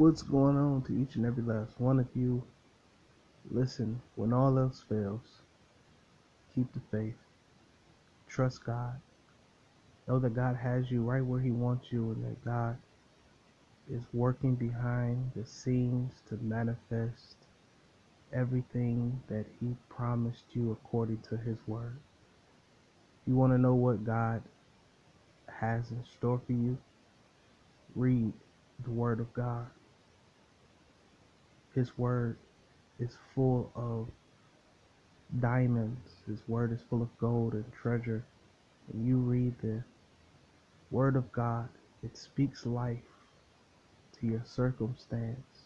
What's going on to each and every last one of you? Listen, when all else fails, keep the faith. Trust God. Know that God has you right where He wants you and that God is working behind the scenes to manifest everything that He promised you according to His word. You want to know what God has in store for you? Read the Word of God. His Word is full of diamonds. His Word is full of gold and treasure. When you read the Word of God, it speaks life to your circumstance,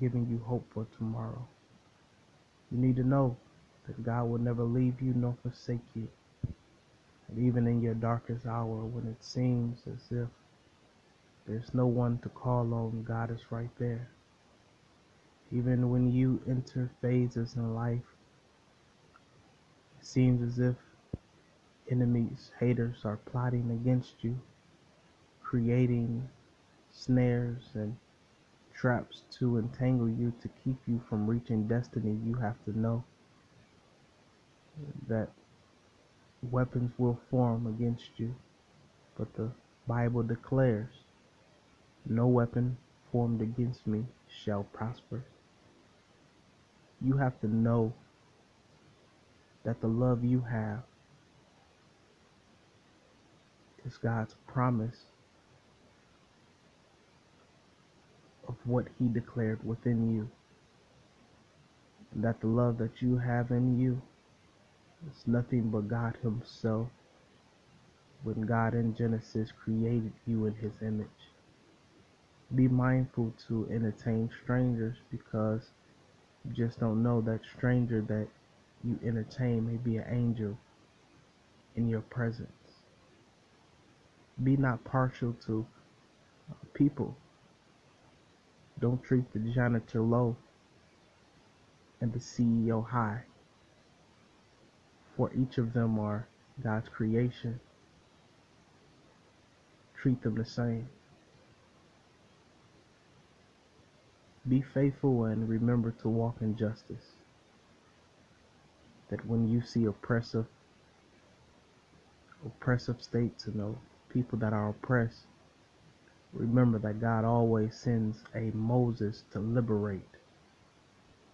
giving you hope for tomorrow. You need to know that God will never leave you nor forsake you. And even in your darkest hour, when it seems as if there's no one to call on, God is right there. Even when you enter phases in life, it seems as if enemies, haters are plotting against you, creating snares and traps to entangle you to keep you from reaching destiny. You have to know that weapons will form against you, but the Bible declares, No weapon formed against me shall prosper. You have to know that the love you have is God's promise of what He declared within you. And that the love that you have in you is nothing but God Himself when God in Genesis created you in His image. Be mindful to entertain strangers because you just don't know that stranger that you entertain may be an angel in your presence. Be not partial to uh, people. Don't treat the janitor low and the CEO high. For each of them are God's creation. Treat them the same. Be faithful and remember to walk in justice. That when you see oppressive oppressive states and know people that are oppressed, remember that God always sends a Moses to liberate.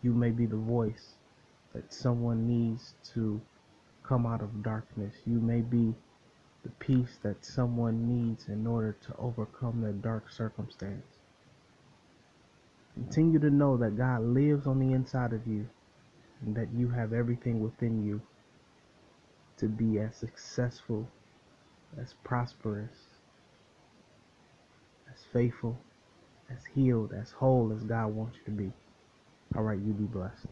You may be the voice that someone needs to come out of darkness. You may be the peace that someone needs in order to overcome their dark circumstance. Continue to know that God lives on the inside of you and that you have everything within you to be as successful, as prosperous, as faithful, as healed, as whole as God wants you to be. All right, you be blessed.